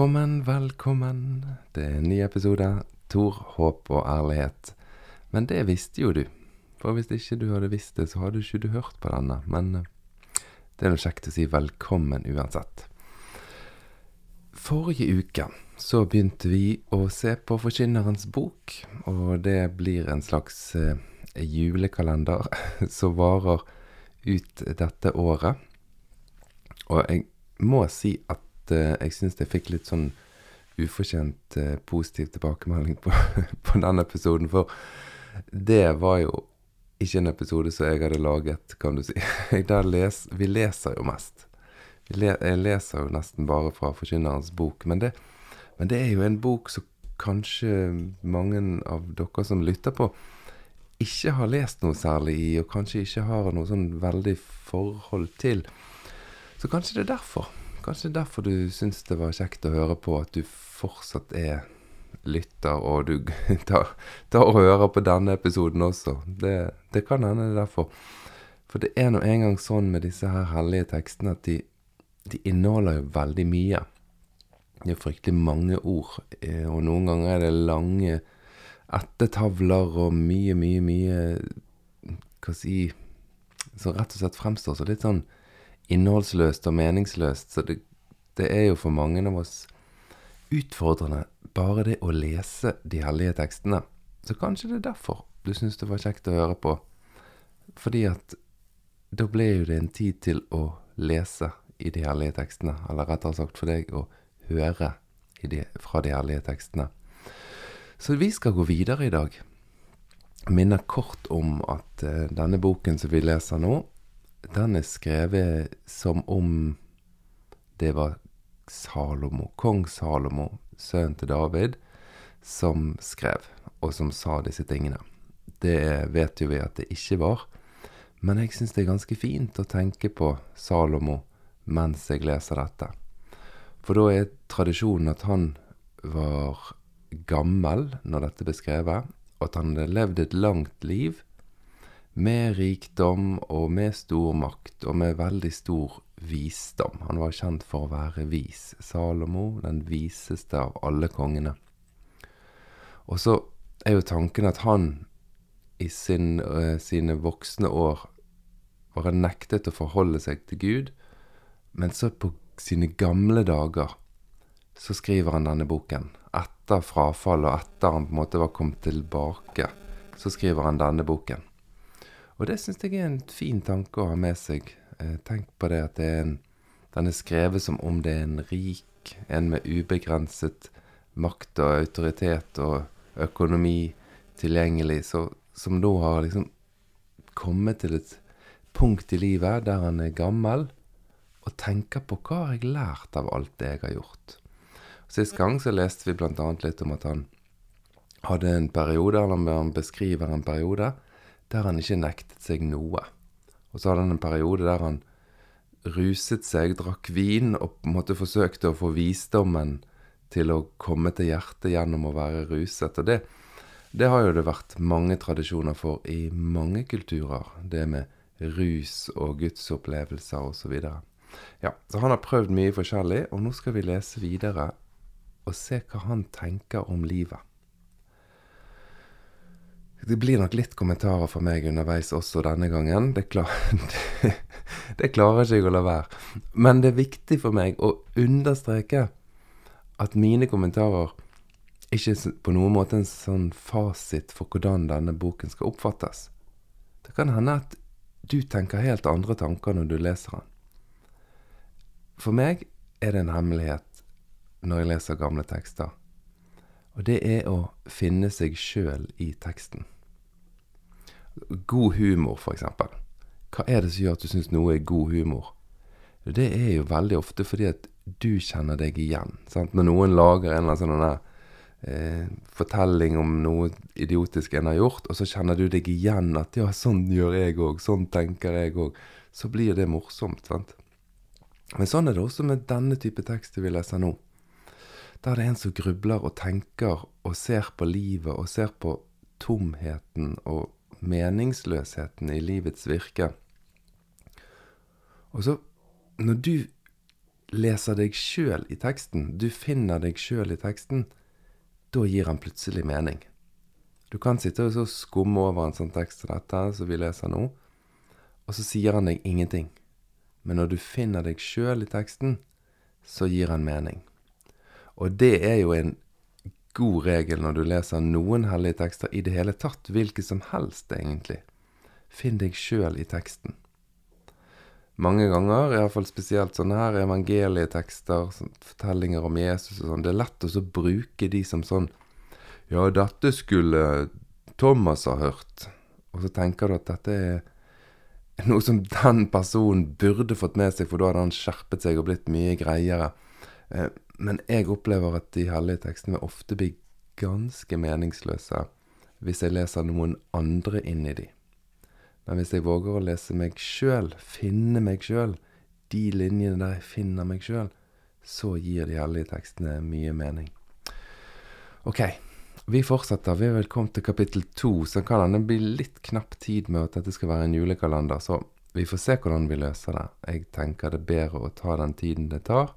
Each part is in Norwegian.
Velkommen, velkommen. Det er en ny episode. Tor, håp og ærlighet. Men det visste jo du. For hvis ikke du hadde visst det, så hadde ikke du hørt på denne. Men eh, det er nå kjekt å si velkommen uansett. Forrige uke så begynte vi å se på Forkynnerens bok, og det blir en slags eh, julekalender som varer ut dette året. Og jeg må si at eh, jeg syns jeg fikk litt sånn ufortjent eh, positiv tilbakemelding på, på den episoden, for det var jo ikke en episode som jeg hadde laget, kan du si. Les, vi leser jo mest. Le, jeg leser jo nesten bare fra Forkynnerens bok, men det, men det er jo en bok som kanskje mange av dere som lytter på, ikke har lest noe særlig i, og kanskje ikke har noe sånn veldig forhold til. Så kanskje det er derfor. Kanskje er derfor du syns det var kjekt å høre på, at du fortsatt er lytter, og du tar, tar og hører på denne episoden også. Det, det kan hende det er derfor. For det er nå engang sånn med disse her hellige tekstene at de, de inneholder jo veldig mye. Det er fryktelig mange ord, eh, og noen ganger er det lange ettertavler og mye, mye, mye Hva si Som rett og slett fremstår som litt sånn innholdsløst og meningsløst. Så det, det er jo for mange av oss utfordrende bare det å lese de hellige tekstene. Så kanskje det er derfor du syns det var kjekt å høre på. Fordi at da ble jo det en tid til å lese i de hellige tekstene. Eller rettere sagt for deg å høre de, fra de hellige tekstene. Så vi skal gå videre i dag. Minner kort om at uh, denne boken som vi leser nå, den er skrevet som om det var Salomo, kong Salomo, sønnen til David, som skrev, og som sa disse tingene. Det vet jo vi at det ikke var, men jeg syns det er ganske fint å tenke på Salomo mens jeg leser dette. For da er tradisjonen at han var gammel når dette ble skrevet, og at han hadde levd et langt liv med rikdom og med stor makt og med veldig stor visdom. Han var kjent for å være vis. Salomo, den viseste av alle kongene. Og så er jo tanken at han i sin, uh, sine voksne år bare nektet å forholde seg til Gud, men så på sine gamle dager så skriver han denne boken etter frafallet og etter han på en måte var kommet tilbake, så skriver han denne boken. Og det syns jeg er en fin tanke å ha med seg. Eh, tenk på det at det er en, den er skrevet som om det er en rik, en med ubegrenset makt og autoritet og økonomi tilgjengelig, så, som da har liksom kommet til et punkt i livet der han er gammel, og tenker på hva har jeg lært av alt det jeg har gjort. Sist gang så leste vi bl.a. litt om at han hadde en periode, eller han beskriver en periode, der han ikke nektet seg noe. Og så hadde han en periode der han ruset seg, drakk vin og på en måte forsøkte å få visdommen til å komme til hjertet gjennom å være ruset. Og det, det har jo det vært mange tradisjoner for i mange kulturer, det med rus og gudsopplevelser osv. Ja, så han har prøvd mye forskjellig, og nå skal vi lese videre og se hva han tenker om livet. Det blir nok litt kommentarer fra meg underveis også denne gangen. Det, klar, det, det klarer ikke jeg å la være. Men det er viktig for meg å understreke at mine kommentarer ikke på noen måte en sånn fasit for hvordan denne boken skal oppfattes. Det kan hende at du tenker helt andre tanker når du leser den. For meg er det en hemmelighet når jeg leser gamle tekster. Og det er å finne seg sjøl i teksten. God humor, eksempel. Hva er det som gjør at du syns noe er god humor? Det er jo veldig ofte fordi at du kjenner deg igjen. Sant? Når noen lager en eller annen sånn eh, fortelling om noe idiotisk en har gjort, og så kjenner du deg igjen at 'ja, sånn gjør jeg òg', sånn tenker jeg òg', så blir det morsomt. sant? Men sånn er det også med denne type tekster vi leser nå. Da er det en som grubler og tenker og ser på livet og ser på tomheten og meningsløsheten i livets virke. Og så, når du leser deg sjøl i teksten, du finner deg sjøl i teksten, da gir han plutselig mening. Du kan sitte og skumme over en sånn tekst som dette, som vi leser nå, og så sier han deg ingenting. Men når du finner deg sjøl i teksten, så gir han mening. Og det er jo en god regel når du leser noen hellige tekster i det hele tatt, hvilke som helst, egentlig. Finn deg sjøl i teksten. Mange ganger, iallfall spesielt sånne her evangelietekster, fortellinger om Jesus og sånn, det er lett å bruke de som sånn Ja, dette skulle Thomas ha hørt. Og så tenker du at dette er noe som den personen burde fått med seg, for da hadde han skjerpet seg og blitt mye greiere. Men jeg opplever at de hellige tekstene ofte blir ganske meningsløse hvis jeg leser noen andre inn i de. Men hvis jeg våger å lese meg sjøl, finne meg sjøl, de linjene der jeg finner meg sjøl, så gir de hellige tekstene mye mening. Ok, vi fortsetter. Vi er vel kommet til kapittel to, så kan hende bli litt knapp tid med at dette skal være en julekalender. Så vi får se hvordan vi løser det. Jeg tenker det er bedre å ta den tiden det tar.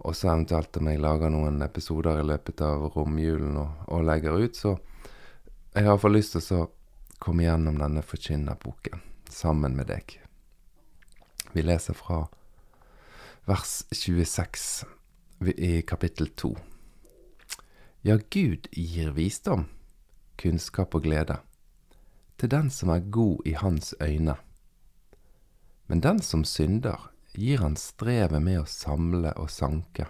Og så eventuelt om jeg lager noen episoder i løpet av romjulen og, og legger ut, så jeg har iallfall lyst til å komme gjennom denne forkynnerboken sammen med deg. Vi leser fra vers 26 i kapittel 2. Ja, Gud gir visdom, kunnskap og glede, til den som er god i hans øyne. Men den som synder, gir han strevet med å samle og sanke.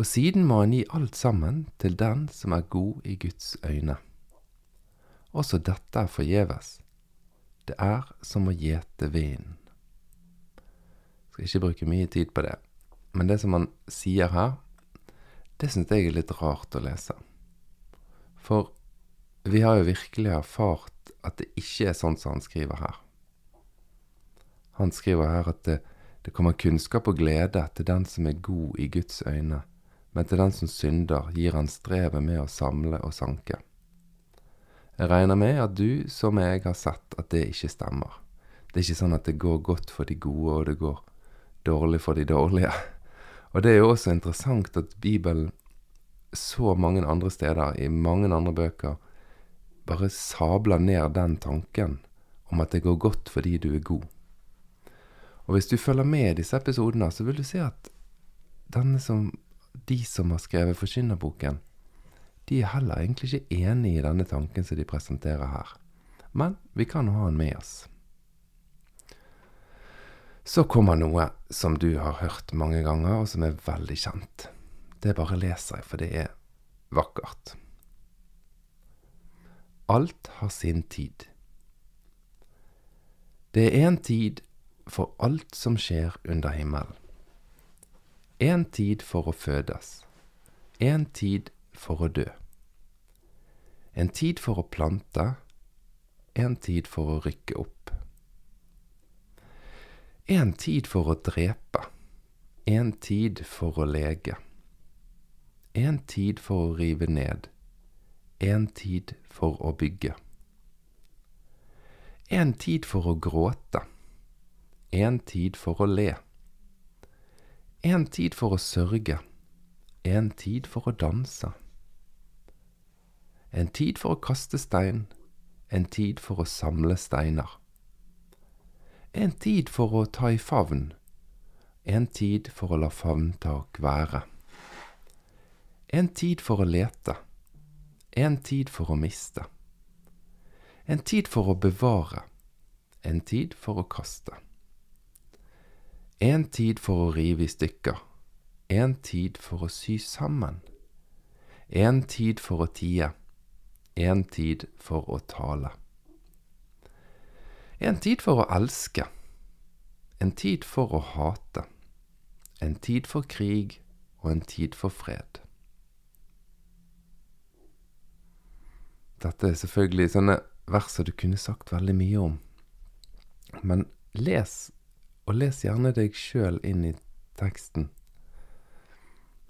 Og siden må han gi alt sammen til den som er god i Guds øyne. Også dette er forgjeves. Det er som å gjete vinden. Skal ikke bruke mye tid på det, men det som han sier her, det syns jeg er litt rart å lese. For vi har jo virkelig erfart at det ikke er sånn som han skriver her. Han skriver her at det, det kommer kunnskap og glede til den som er god i Guds øyne, men til den som synder, gir han strevet med å samle og sanke. Jeg regner med at du, som jeg, har sett at det ikke stemmer. Det er ikke sånn at det går godt for de gode, og det går dårlig for de dårlige. Og det er jo også interessant at Bibelen så mange andre steder, i mange andre bøker, bare sabler ned den tanken om at det går godt fordi du er god. Og hvis du følger med i disse episodene, så vil du se at som, de som har skrevet Forkynnerboken, de er heller egentlig ikke enig i denne tanken som de presenterer her. Men vi kan ha den med oss. Så kommer noe som du har hørt mange ganger, og som er veldig kjent. Det bare leser jeg, for det er vakkert. Alt har sin tid. Det er en tid for alt som skjer under himmelen. En tid for å fødes, en tid for å dø. En tid for å plante, en tid for å rykke opp. En tid for å drepe, en tid for å lege. En tid for å rive ned, en tid for å bygge. En tid for å gråte en tid for å le. En tid for å sørge. En tid for å danse. En tid for å kaste stein. En tid for å samle steiner. En tid for å ta i favn. En tid for å la favntak være. En tid for å lete. En tid for å miste. En tid for å bevare. En tid for å kaste. En tid for å rive i stykker, en tid for å sy sammen, en tid for å tie, en tid for å tale. En tid for å elske, en tid for å hate, en tid for krig og en tid for fred. Dette er selvfølgelig sånne verser du kunne sagt veldig mye om, men les og les gjerne deg sjøl inn i teksten.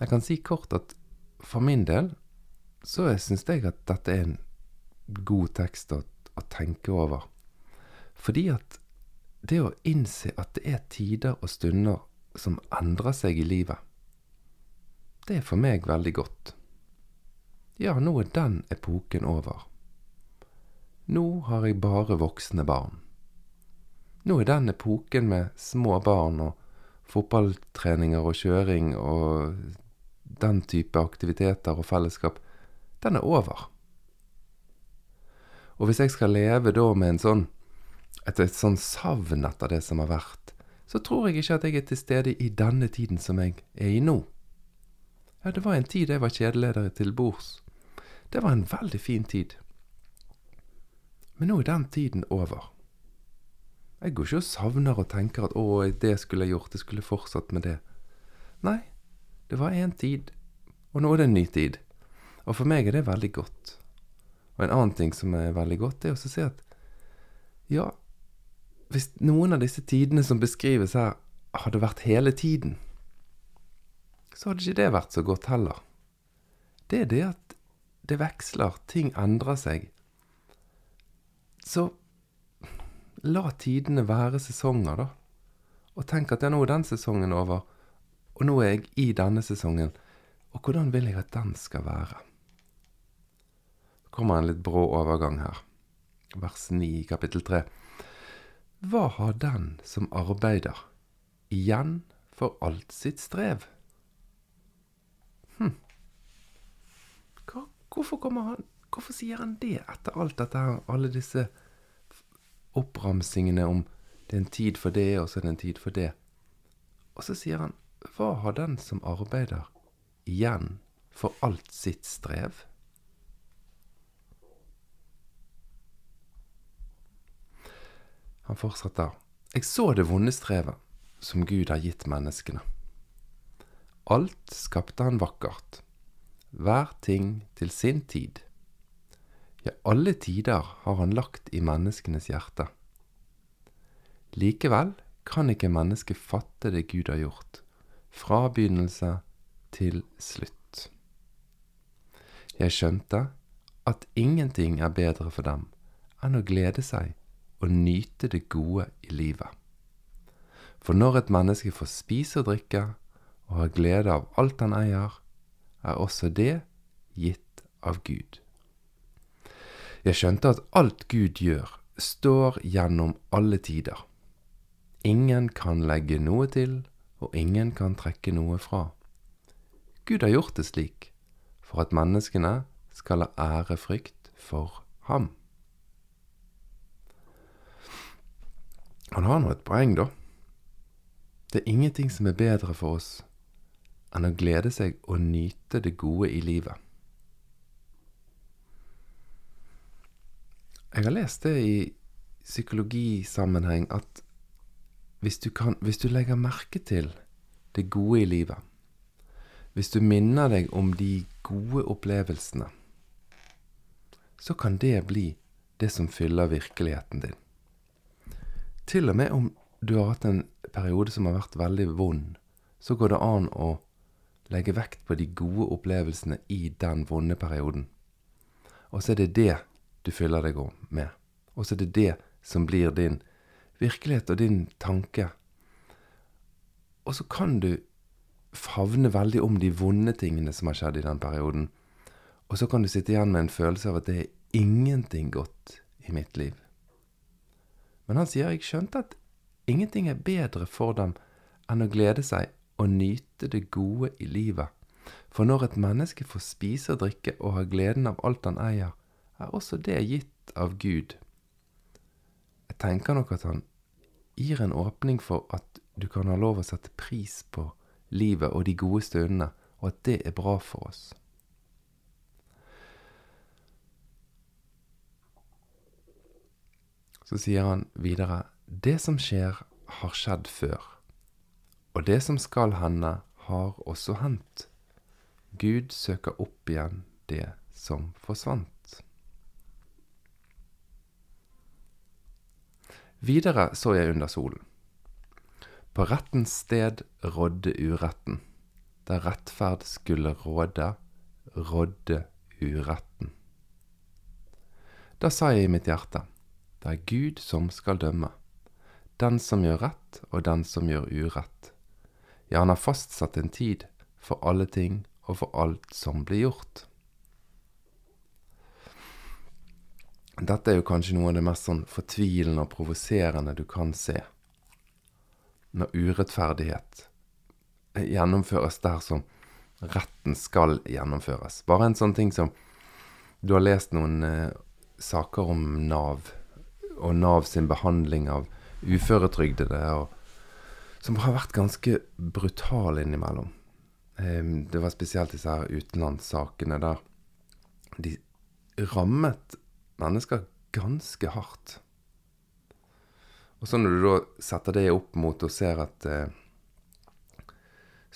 Jeg kan si kort at for min del så syns jeg at dette er en god tekst å, å tenke over. Fordi at det å innse at det er tider og stunder som endrer seg i livet, det er for meg veldig godt. Ja, nå er den epoken over. Nå har jeg bare voksne barn. Nå er den epoken med små barn og fotballtreninger og kjøring og den type aktiviteter og fellesskap, den er over. Og hvis jeg skal leve da med en sånn, et, et sånn savn etter det som har vært, så tror jeg ikke at jeg er til stede i denne tiden som jeg er i nå. Ja, det var en tid jeg var kjedeleder til bords. Det var en veldig fin tid. Men nå er den tiden over. Jeg går ikke og savner og tenker at 'å, det skulle jeg gjort, jeg skulle fortsatt med det'. Nei, det var én tid, og nå er det en ny tid. Og for meg er det veldig godt. Og en annen ting som er veldig godt, er å se at ja, hvis noen av disse tidene som beskrives her, hadde vært hele tiden, så hadde ikke det vært så godt heller. Det er det at det veksler, ting endrer seg. Så la tidene være sesonger, da. Og tenk at ja, nå er den sesongen over, og nå er jeg i denne sesongen, og hvordan vil jeg at den skal være? Det kommer en litt brå overgang her. Vers 9 i kapittel 3. Hva har den som arbeider, igjen for alt sitt strev? Hm. Hva, hvorfor han Hvorfor sier han det etter alt dette her, alle disse oppramsingene om det er en tid for det, og så er det en tid for det? Og så sier han hva har den som arbeider, igjen for alt sitt strev? Han fortsetter. Jeg så det vonde strevet som Gud har gitt menneskene. Alt skapte han vakkert, hver ting til sin tid. Ja, alle tider har han lagt i menneskenes hjerte. Likevel kan ikke mennesket fatte det Gud har gjort, fra begynnelse til slutt. Jeg skjønte at ingenting er bedre for dem enn å glede seg og nyte det gode i livet. For når et menneske får spise og drikke og har glede av alt han eier, er også det gitt av Gud. Jeg skjønte at alt Gud gjør, står gjennom alle tider. Ingen kan legge noe til og ingen kan trekke noe fra. Gud har gjort det slik for at menneskene skal ha ærefrykt for ham. Han har nå et poeng, da. Det er ingenting som er bedre for oss enn å glede seg og nyte det gode i livet. Jeg har lest det i psykologisammenheng at hvis du, kan, hvis du legger merke til det gode i livet, hvis du minner deg om de gode opplevelsene, så kan det bli det som fyller virkeligheten din. Til og med om du har hatt en periode som har vært veldig vond, så går det an å legge vekt på de gode opplevelsene i den vonde perioden. Og så er det det du fyller deg med. Og så er det det som blir din virkelighet og din tanke. Og så kan du favne veldig om de vonde tingene som har skjedd i den perioden. Og så kan du sitte igjen med en følelse av at det er ingenting godt i mitt liv. Men han sier jeg skjønte at ingenting er bedre for dem enn å glede seg og nyte det gode i livet. For når et menneske får spise og drikke og har gleden av alt han eier, er også det gitt av Gud. Jeg tenker nok at han gir en åpning for at du kan ha lov å sette pris på livet og de gode stundene, og at det er bra for oss. Så sier han videre det som skjer, har skjedd før, og det som skal hende, har også hendt. Gud søker opp igjen det som forsvant. Videre så jeg under solen. På rettens sted rådde uretten. Der rettferd skulle råde, rådde uretten. Da sa jeg i mitt hjerte, det er Gud som skal dømme, den som gjør rett og den som gjør urett. Ja, han har fastsatt en tid for alle ting og for alt som blir gjort. Dette er jo kanskje noe av det mest sånn fortvilende og provoserende du kan se. Når urettferdighet gjennomføres der som retten skal gjennomføres. Bare en sånn ting som Du har lest noen eh, saker om Nav, og Nav sin behandling av uføretrygdede, og, som har vært ganske brutal innimellom. Eh, det var spesielt disse her utenlandssakene der de rammet mennesker ganske hardt. Og så når du da setter det opp mot og ser at eh,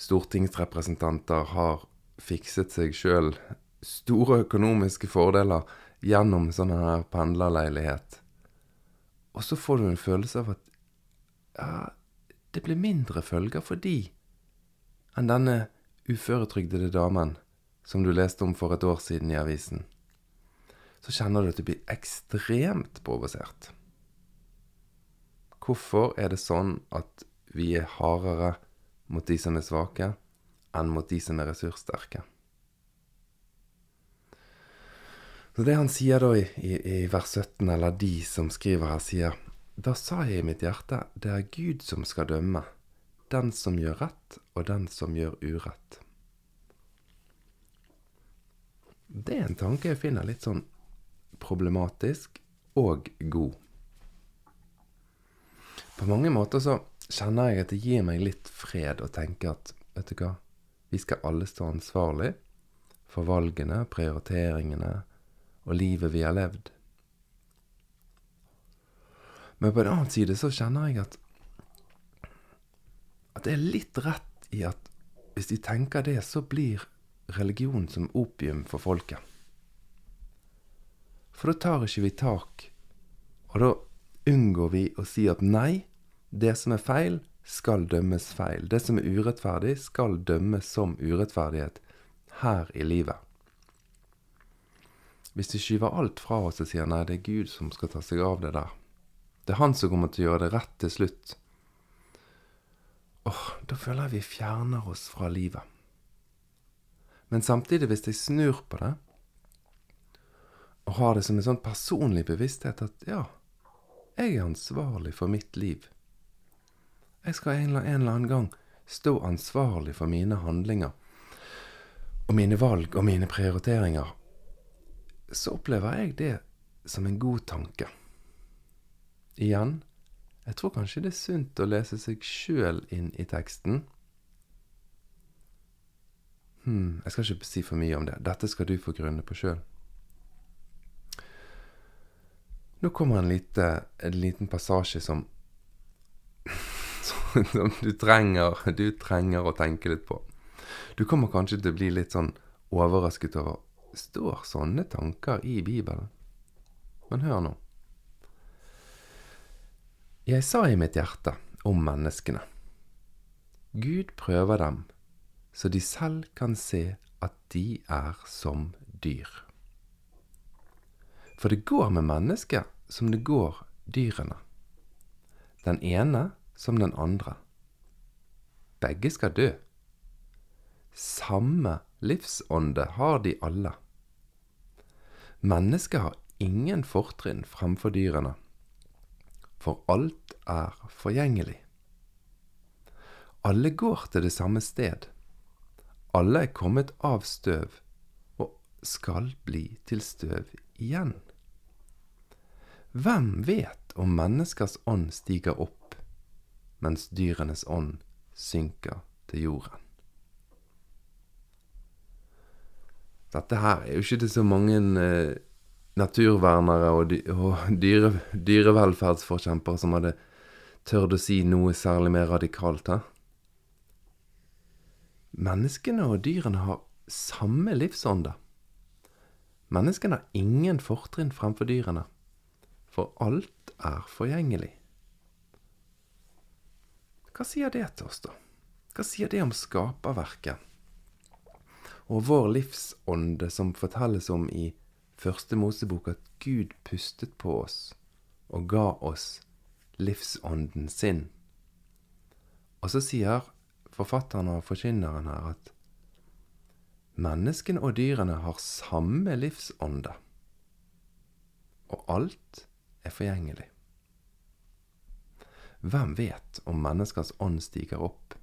stortingsrepresentanter har fikset seg sjøl store økonomiske fordeler gjennom sånn her pendlerleilighet, og så får du en følelse av at ja, det blir mindre følger for de enn denne uføretrygdede damen som du leste om for et år siden i avisen så kjenner du at du blir ekstremt provosert. Hvorfor er det sånn at vi er hardere mot de som er svake, enn mot de som er ressurssterke? Så det han sier da i, i, i, vers 17, eller de som skriver her, sier Da sa jeg i mitt hjerte, det er Gud som skal dømme, den som gjør rett, og den som gjør urett. Det er en tanke jeg finner litt sånn problematisk og god. På mange måter så kjenner jeg at det gir meg litt fred å tenke at vet du hva, vi skal alle stå ansvarlig for valgene, prioriteringene og livet vi har levd. Men på en annen side så kjenner jeg at at det er litt rett i at hvis de tenker det, så blir religion som opium for folket. For da tar ikke vi tak. Og da unngår vi å si at nei, det som er feil, skal dømmes feil. Det som er urettferdig, skal dømmes som urettferdighet her i livet. Hvis vi skyver alt fra oss og sier nei, det er Gud som skal ta seg av det der. Det er Han som kommer til å gjøre det rett til slutt. Åh, da føler jeg vi fjerner oss fra livet. Men samtidig, hvis jeg snur på det, og har det som en sånn personlig bevissthet at ja, jeg er ansvarlig for mitt liv. Jeg skal en eller annen gang stå ansvarlig for mine handlinger og mine valg og mine prioriteringer. Så opplever jeg det som en god tanke. Igjen, jeg tror kanskje det er sunt å lese seg sjøl inn i teksten. Hm, jeg skal ikke si for mye om det. Dette skal du få grunne på sjøl. Nå kommer en, lite, en liten passasje som Som du trenger, du trenger å tenke litt på. Du kommer kanskje til å bli litt sånn overrasket over Står sånne tanker i Bibelen? Men hør nå. Jeg sa i mitt hjerte om menneskene. Gud prøver dem, så de selv kan se at de er som dyr. For det går med mennesket som det går dyrene. Den ene som den andre. Begge skal dø. Samme livsånde har de alle. Mennesket har ingen fortrinn fremfor dyrene, for alt er forgjengelig. Alle går til det samme sted. Alle er kommet av støv og skal bli til støv igjen. Hvem vet om menneskers ånd stiger opp, mens dyrenes ånd synker til jorden? Dette her er jo ikke til så mange eh, naturvernere og, dy dyre dyrevelferdsforkjempere som hadde tørt å si noe særlig mer radikalt. her. Menneskene og dyrene har samme livsånde. Menneskene har ingen fortrinn fremfor dyrene for alt er forgjengelig. Hva sier det til oss, da? Hva sier det om skaperverket? Og vår livsånde som fortelles om i Første Mosebok at Gud pustet på oss og ga oss livsånden sin. Og så sier forfatteren og forkynneren her at menneskene og dyrene har samme livsånde, og alt er forgjengelig. Hvem vet om menneskers ånd stiger opp,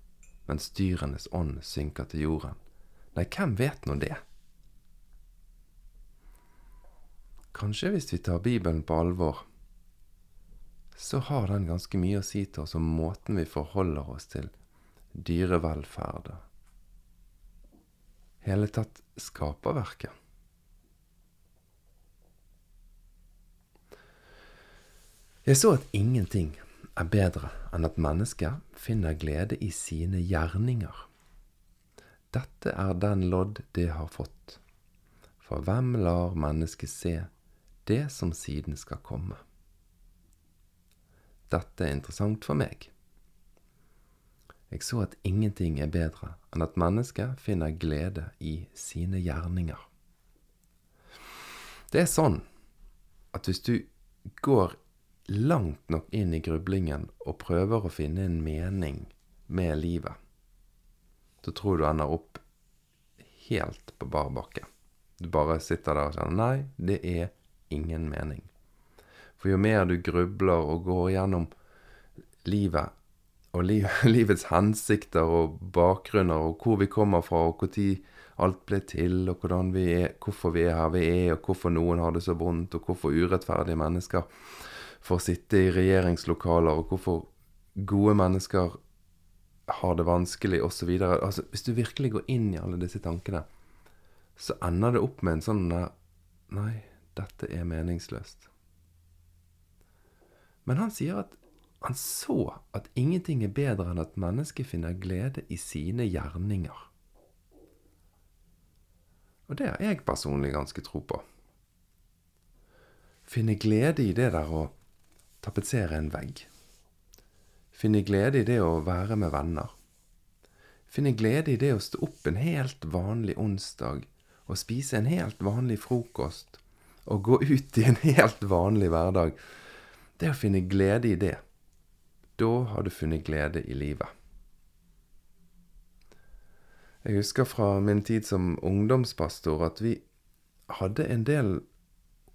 mens dyrenes ånd synker til jorden? Nei, hvem vet nå det? Kanskje hvis vi tar Bibelen på alvor, så har den ganske mye å si til oss om måten vi forholder oss til dyrevelferd hele tatt skaperverket. Jeg så at ingenting er bedre enn at mennesker finner glede i sine gjerninger. Dette er den lodd det har fått. For hvem lar mennesket se det som siden skal komme? Dette er interessant for meg. Jeg så at ingenting er bedre enn at mennesket finner glede i sine gjerninger. Det er sånn at hvis du går langt nok inn i grublingen og prøver å finne en mening med livet, så tror du ender opp helt på bar bakke. Du bare sitter der og kjenner Nei, det er ingen mening. For jo mer du grubler og går gjennom livet, og liv, livets hensikter og bakgrunner, og hvor vi kommer fra, og når alt ble til, og vi er, hvorfor vi er her vi er, og hvorfor noen har det så vondt, og hvorfor urettferdige mennesker for å sitte i regjeringslokaler, og hvorfor gode mennesker har det vanskelig, osv. Altså, hvis du virkelig går inn i alle disse tankene, så ender det opp med en sånn Nei, dette er meningsløst. Men han sier at han så at ingenting er bedre enn at mennesket finner glede i sine gjerninger. Og det har jeg personlig ganske tro på. Finne glede i det der å tapetsere en vegg. Finne glede i det å være med venner. Finne glede i det å stå opp en helt vanlig onsdag og spise en helt vanlig frokost og gå ut i en helt vanlig hverdag. Det å finne glede i det. Da har du funnet glede i livet. Jeg husker fra min tid som ungdomspastor at vi hadde en del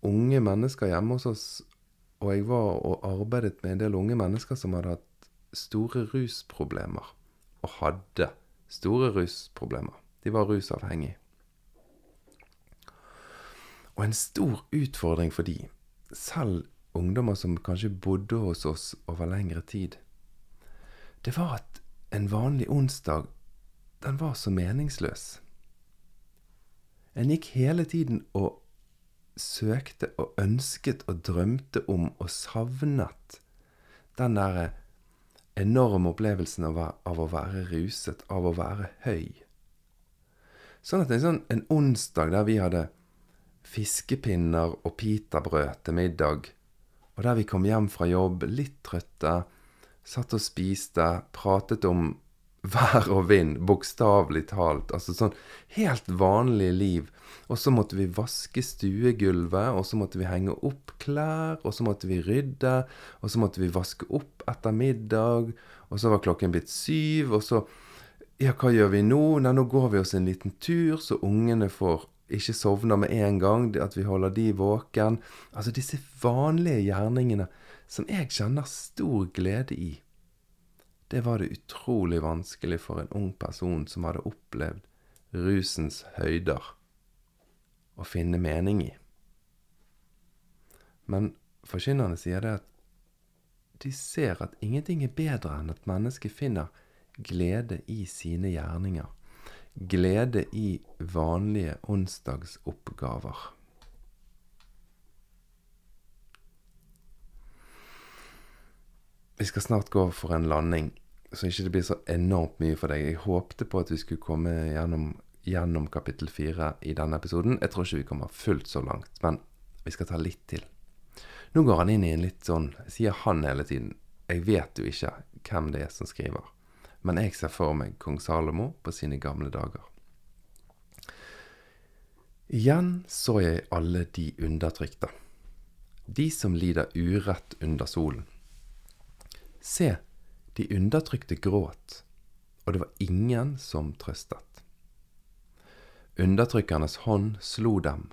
unge mennesker hjemme hos oss og jeg var og arbeidet med en del unge mennesker som hadde hatt store rusproblemer. Og hadde store rusproblemer. De var rusavhengige. Og en stor utfordring for de, selv ungdommer som kanskje bodde hos oss over lengre tid, det var at en vanlig onsdag, den var så meningsløs. En gikk hele tiden og søkte og ønsket og drømte om og savnet den derre enorme opplevelsen av, av, å være ruset, av å være høy. Sånn at en sånn en onsdag der vi hadde fiskepinner og pitabrød til middag, og der vi kom hjem fra jobb litt trøtte, satt og spiste, pratet om vær og vind, bokstavelig talt. Altså sånn helt vanlig liv. Og så måtte vi vaske stuegulvet, og så måtte vi henge opp klær, og så måtte vi rydde, og så måtte vi vaske opp etter middag, og så var klokken blitt syv, og så Ja, hva gjør vi nå? Nei, nå går vi oss en liten tur, så ungene får ikke sovne med en gang, at vi holder de våken. Altså disse vanlige gjerningene som jeg kjenner stor glede i det var det utrolig vanskelig for en ung person som hadde opplevd rusens høyder, å finne mening i. Men forkynnerne sier det at de ser at ingenting er bedre enn at mennesket finner glede i sine gjerninger. Glede i vanlige onsdagsoppgaver. Vi skal snart gå for en landing, så ikke det blir så enormt mye for deg. Jeg håpte på at vi skulle komme gjennom, gjennom kapittel fire i denne episoden. Jeg tror ikke vi kommer fullt så langt, men vi skal ta litt til. Nå går han inn i en litt sånn Sier han hele tiden. Jeg vet jo ikke hvem det er som skriver, men jeg ser for meg kong Salomo på sine gamle dager. Igjen så jeg alle de undertrykte, de som lider urett under solen. Se, de undertrykte gråt, og det var ingen som trøstet. Undertrykkernes hånd slo dem,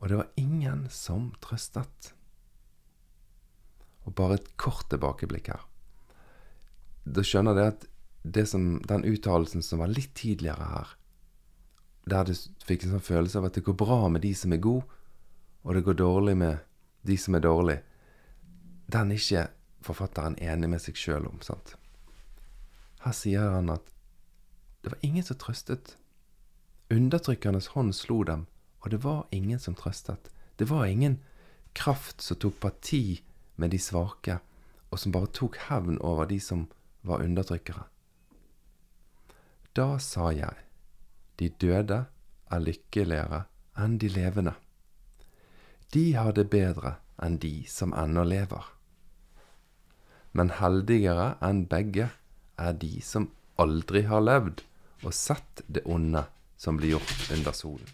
og det var ingen som trøstet. Og bare et kort tilbakeblikk her. Da skjønner jeg at det som, den uttalelsen som var litt tidligere her, der du fikk en sånn følelse av at det går bra med de som er gode, og det går dårlig med de som er dårlige, den er ikke forfatteren enig med seg sjøl om. sant? Her sier han at det var ingen som trøstet. Undertrykkernes hånd slo dem, og det var ingen som trøstet. Det var ingen kraft som tok parti med de svake, og som bare tok hevn over de som var undertrykkere. Da sa jeg, de døde er lykkeligere enn de levende. De har det bedre enn de som ennå lever. Men heldigere enn begge er de som aldri har levd og sett det onde som blir gjort under solen.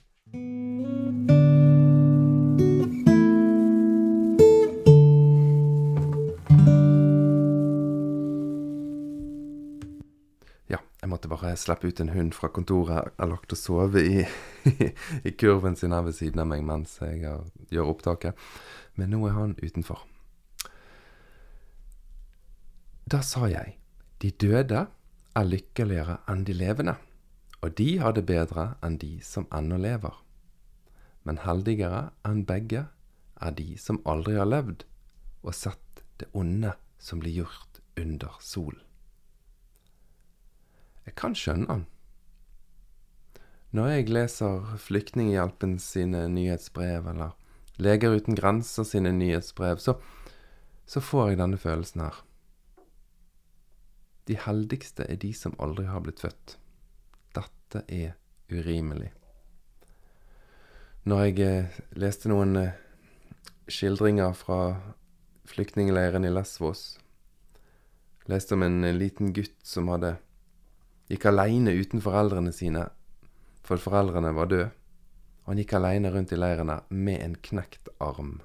Ja, jeg måtte bare slippe ut en hund fra kontoret. Jeg har lagt å sove i, i kurven sin her ved siden av meg mens jeg gjør opptaket. Men nå er han utenfor. Da sa jeg, de døde er lykkeligere enn de levende, og de har det bedre enn de som ennå lever. Men heldigere enn begge er de som aldri har levd og sett det onde som blir gjort under solen. Jeg kan skjønne han. Når jeg leser Flyktninghjelpen sine nyhetsbrev, eller Leger uten grenser sine nyhetsbrev, så, så får jeg denne følelsen her. De heldigste er de som aldri har blitt født. Dette er urimelig. Når jeg eh, leste noen eh, skildringer fra flyktningleiren i Lesvos, leste om en eh, liten gutt som hadde gikk aleine uten foreldrene sine, for foreldrene var døde. Han gikk aleine rundt i leirene med en knekt arm.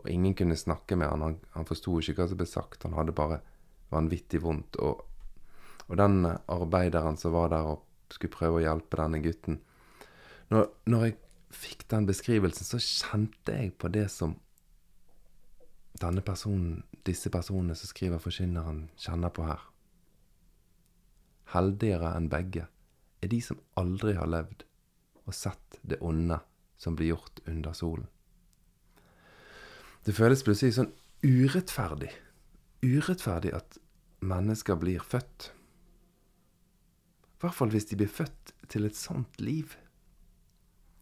Og ingen kunne snakke med han, han, han forsto ikke hva som ble sagt, han hadde bare vanvittig vondt. Og, og den arbeideren som var der og skulle prøve å hjelpe denne gutten Når, når jeg fikk den beskrivelsen, så kjente jeg på det som denne personen, disse personene som skriver Forkynneren, kjenner på her. Heldigere enn begge er de som aldri har levd og sett det onde som blir gjort under solen. Det føles plutselig sånn urettferdig urettferdig at mennesker blir født. I hvert fall hvis de blir født til et sånt liv.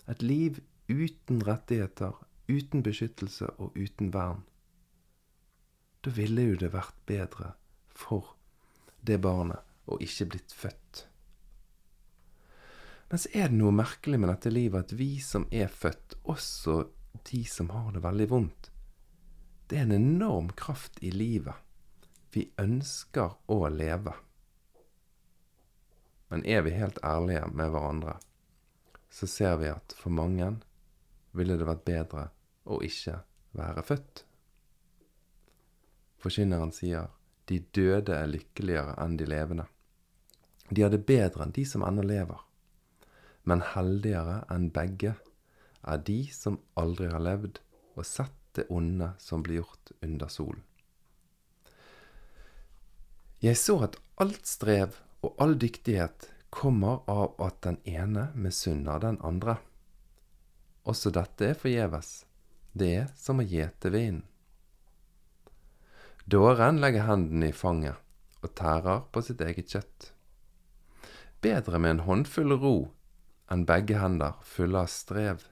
Et liv uten rettigheter, uten beskyttelse og uten vern. Da ville jo det vært bedre for det barnet å ikke blitt født. Men så er det noe merkelig med dette livet at vi som er født, også de som har det veldig vondt, det er en enorm kraft i livet vi ønsker å leve. Men er vi helt ærlige med hverandre, så ser vi at for mange ville det vært bedre å ikke være født. Forkynneren sier de døde er lykkeligere enn de levende. De har det bedre enn de som ennå lever. Men heldigere enn begge er de som aldri har levd og sett det onde som blir gjort under solen. Jeg så at alt strev og all dyktighet kommer av at den ene misunner den andre. Også dette er forgjeves. Det er som å gjete vinen. Dåren legger hendene i fanget og tærer på sitt eget kjøtt. Bedre med en håndfull ro enn begge hender fulle av strev.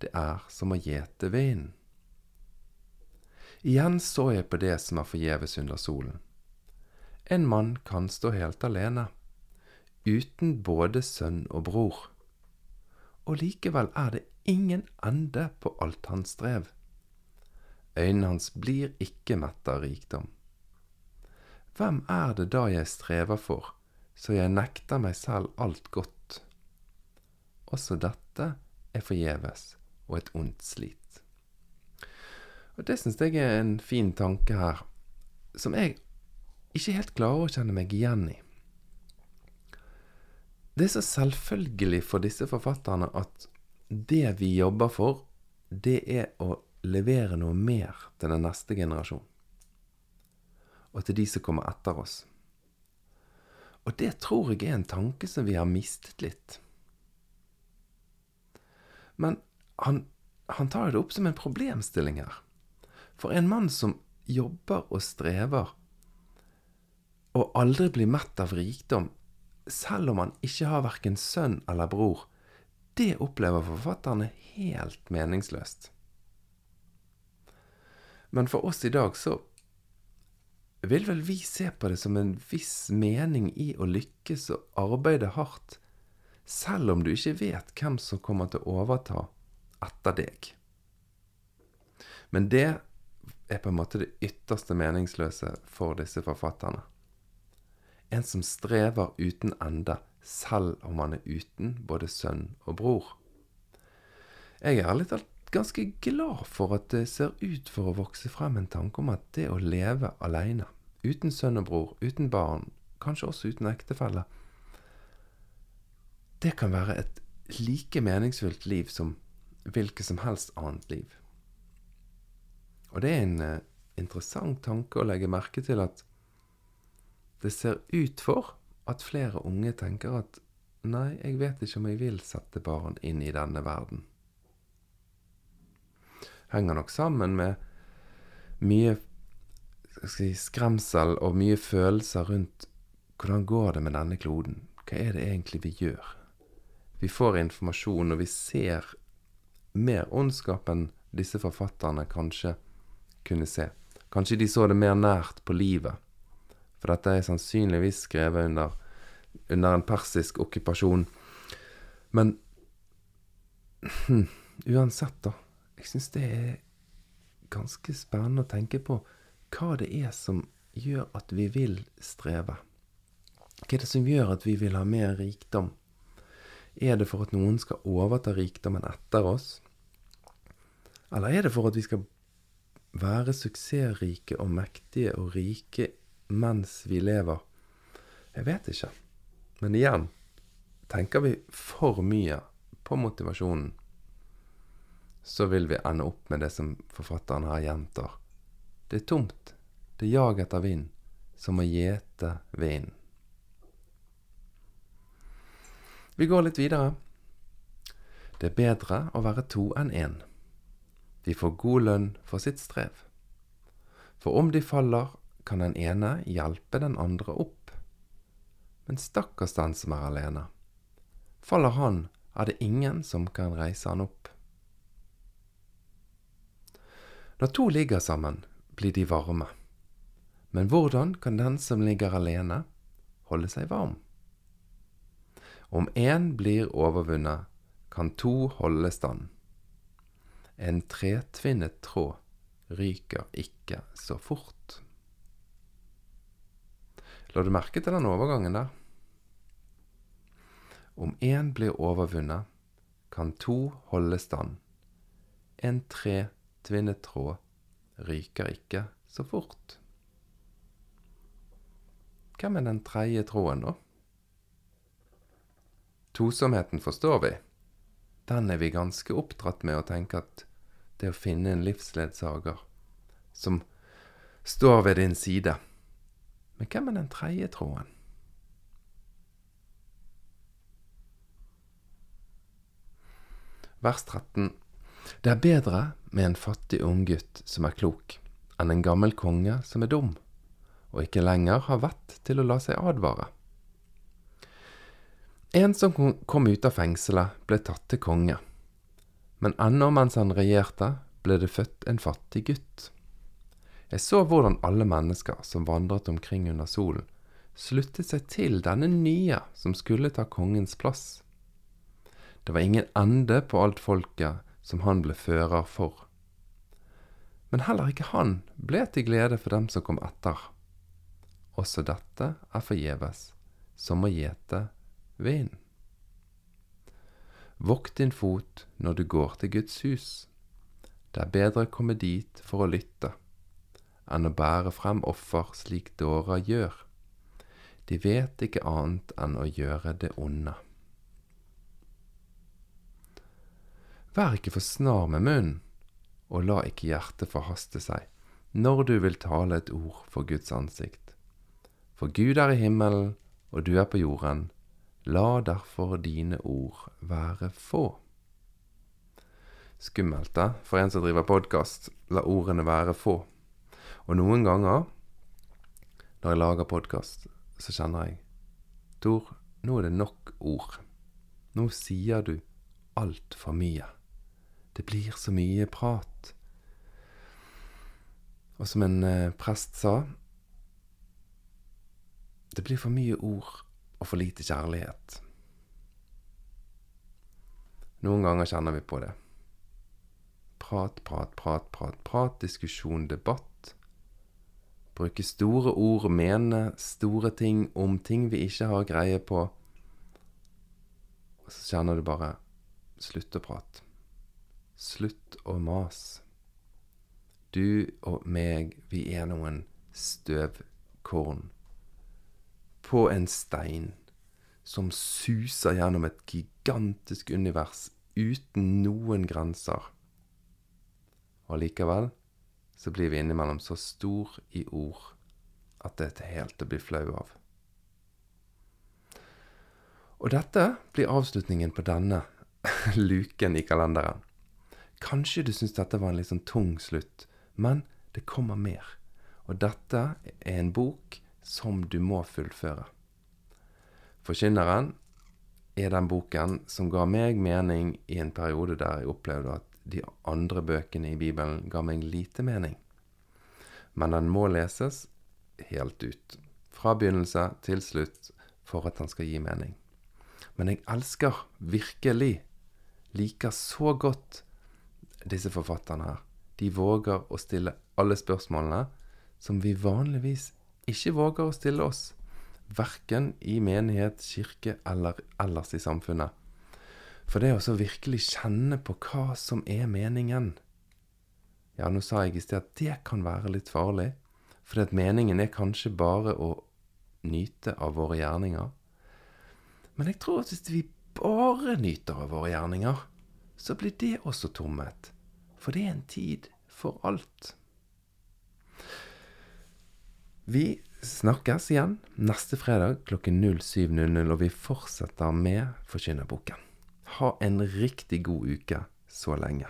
Det er som å gjete vinen. Igjen så jeg på det som er forgjeves under solen. En mann kan stå helt alene, uten både sønn og bror. Og likevel er det ingen ende på alt hans strev. Øynene hans blir ikke mette av rikdom. Hvem er det da jeg strever for, så jeg nekter meg selv alt godt? Også dette er forgjeves og et ondt slit. Og Det syns jeg er en fin tanke her, som jeg ikke helt klarer å kjenne meg igjen i. Det er så selvfølgelig for disse forfatterne at det vi jobber for, det er å levere noe mer til den neste generasjon. Og til de som kommer etter oss. Og det tror jeg er en tanke som vi har mistet litt. Men han, han tar det opp som en problemstilling her. For en mann som jobber og strever, og aldri bli mett av rikdom, selv om han ikke har verken sønn eller bror, det opplever forfatterne helt meningsløst. Men for oss i dag så vil vel vi se på det som en viss mening i å lykkes og arbeide hardt, selv om du ikke vet hvem som kommer til å overta etter deg. Men det er på en måte det ytterste meningsløse for disse forfatterne. En som strever uten ende, selv om han er uten både sønn og bror. Jeg er ærlig talt ganske glad for at det ser ut for å vokse frem en tanke om at det å leve alene, uten sønn og bror, uten barn, kanskje også uten ektefelle, det kan være et like meningsfullt liv som hvilket som helst annet liv. Og det er en uh, interessant tanke å legge merke til at det ser ut for at flere unge tenker at nei, jeg vet ikke om jeg vil sette barn inn i denne verden. Henger nok sammen med mye si, skremsel og mye følelser rundt hvordan går det med denne kloden? Hva er det egentlig vi gjør? Vi får informasjon, og vi ser mer ondskap enn disse forfatterne kanskje kunne se. Kanskje de så det mer nært på livet. For dette er sannsynligvis skrevet under, under en persisk okkupasjon. Men uansett, da. Jeg syns det er ganske spennende å tenke på hva det er som gjør at vi vil streve. Hva er det som gjør at vi vil ha mer rikdom? Er det for at noen skal overta rikdommen etter oss? Eller er det for at vi skal være suksessrike og mektige og rike mens vi lever? Jeg vet ikke. Men igjen, tenker vi for mye på motivasjonen, så vil vi ende opp med det som forfatteren her gjentar. Det er tomt. Det er jag etter vind, som å gjete vinden. Vi går litt videre. Det er bedre å være to enn én. De får god lønn for sitt strev. For om de faller, kan den ene hjelpe den andre opp. Men stakkars den som er alene. Faller han, er det ingen som kan reise han opp. Når to ligger sammen, blir de varme. Men hvordan kan den som ligger alene, holde seg varm? Om én blir overvunnet, kan to holde stand. En tretvinnet tråd ryker ikke så fort. La du merke til den overgangen der? Om én blir overvunnet, kan to holde stand. En tretvinnet tråd ryker ikke så fort. Hvem er den tredje tråden, da? Tosomheten forstår vi. Den er vi ganske oppdratt med å tenke at det å finne en livsledsager som står ved din side Men hvem er den tredje tråden? Vers 13. Det er bedre med en fattig unggutt som er klok, enn en gammel konge som er dum, og ikke lenger har vett til å la seg advare. En som kom ut av fengselet, ble tatt til konge. Men ennå mens han regjerte, ble det født en fattig gutt. Jeg så hvordan alle mennesker som vandret omkring under solen, sluttet seg til denne nye som skulle ta kongens plass. Det var ingen ende på alt folket som han ble fører for. Men heller ikke han ble til glede for dem som kom etter. Også dette er forgjeves, som å gjete vind. Vokt din fot når du går til Guds hus. Det er bedre å komme dit for å lytte, enn å bære frem offer slik dårer gjør. De vet ikke annet enn å gjøre det onde. Vær ikke for snar med munnen, og la ikke hjertet forhaste seg når du vil tale et ord for Guds ansikt. For Gud er i himmelen, og du er på jorden. La derfor dine ord være få. Skummelt, da, for en som driver podkast. La ordene være få. Og noen ganger når jeg lager podkast, så kjenner jeg Tor, nå er det nok ord. Nå sier du altfor mye. Det blir så mye prat. Og som en eh, prest sa Det blir for mye ord og for lite kjærlighet. Noen ganger kjenner vi på det. Prat, prat, prat, prat, prat, diskusjon, debatt. Bruke store ord, mene store ting om ting vi ikke har greie på. Og så kjenner du bare Slutt å prate. Slutt å mase. Du og meg, vi er noen støvkorn på en stein som suser gjennom et gigantisk univers uten noen grenser. Og likevel så blir vi innimellom så stor i ord at det er helt å bli flau av. Og dette blir avslutningen på denne luken i kalenderen. Kanskje du syns dette var en litt sånn tung slutt, men det kommer mer. Og dette er en bok som du må fullføre. Forkynneren er den boken som ga meg mening i en periode der jeg opplevde at de andre bøkene i Bibelen ga meg lite mening. Men den må leses helt ut. Fra begynnelse til slutt for at den skal gi mening. Men jeg elsker virkelig, liker så godt disse forfatterne her de våger å stille alle spørsmålene som vi vanligvis ikke våger å stille oss, verken i menighet, kirke eller ellers i samfunnet. For det å virkelig kjenne på hva som er meningen Ja, nå sa jeg i sted at det kan være litt farlig, for meningen er kanskje bare å nyte av våre gjerninger. Men jeg tror at hvis vi bare nyter av våre gjerninger, så blir det også tomhet. For det er en tid for alt. Vi snakkes igjen neste fredag klokken 07.00, og vi fortsetter med Forkynnerboken. Ha en riktig god uke så lenge.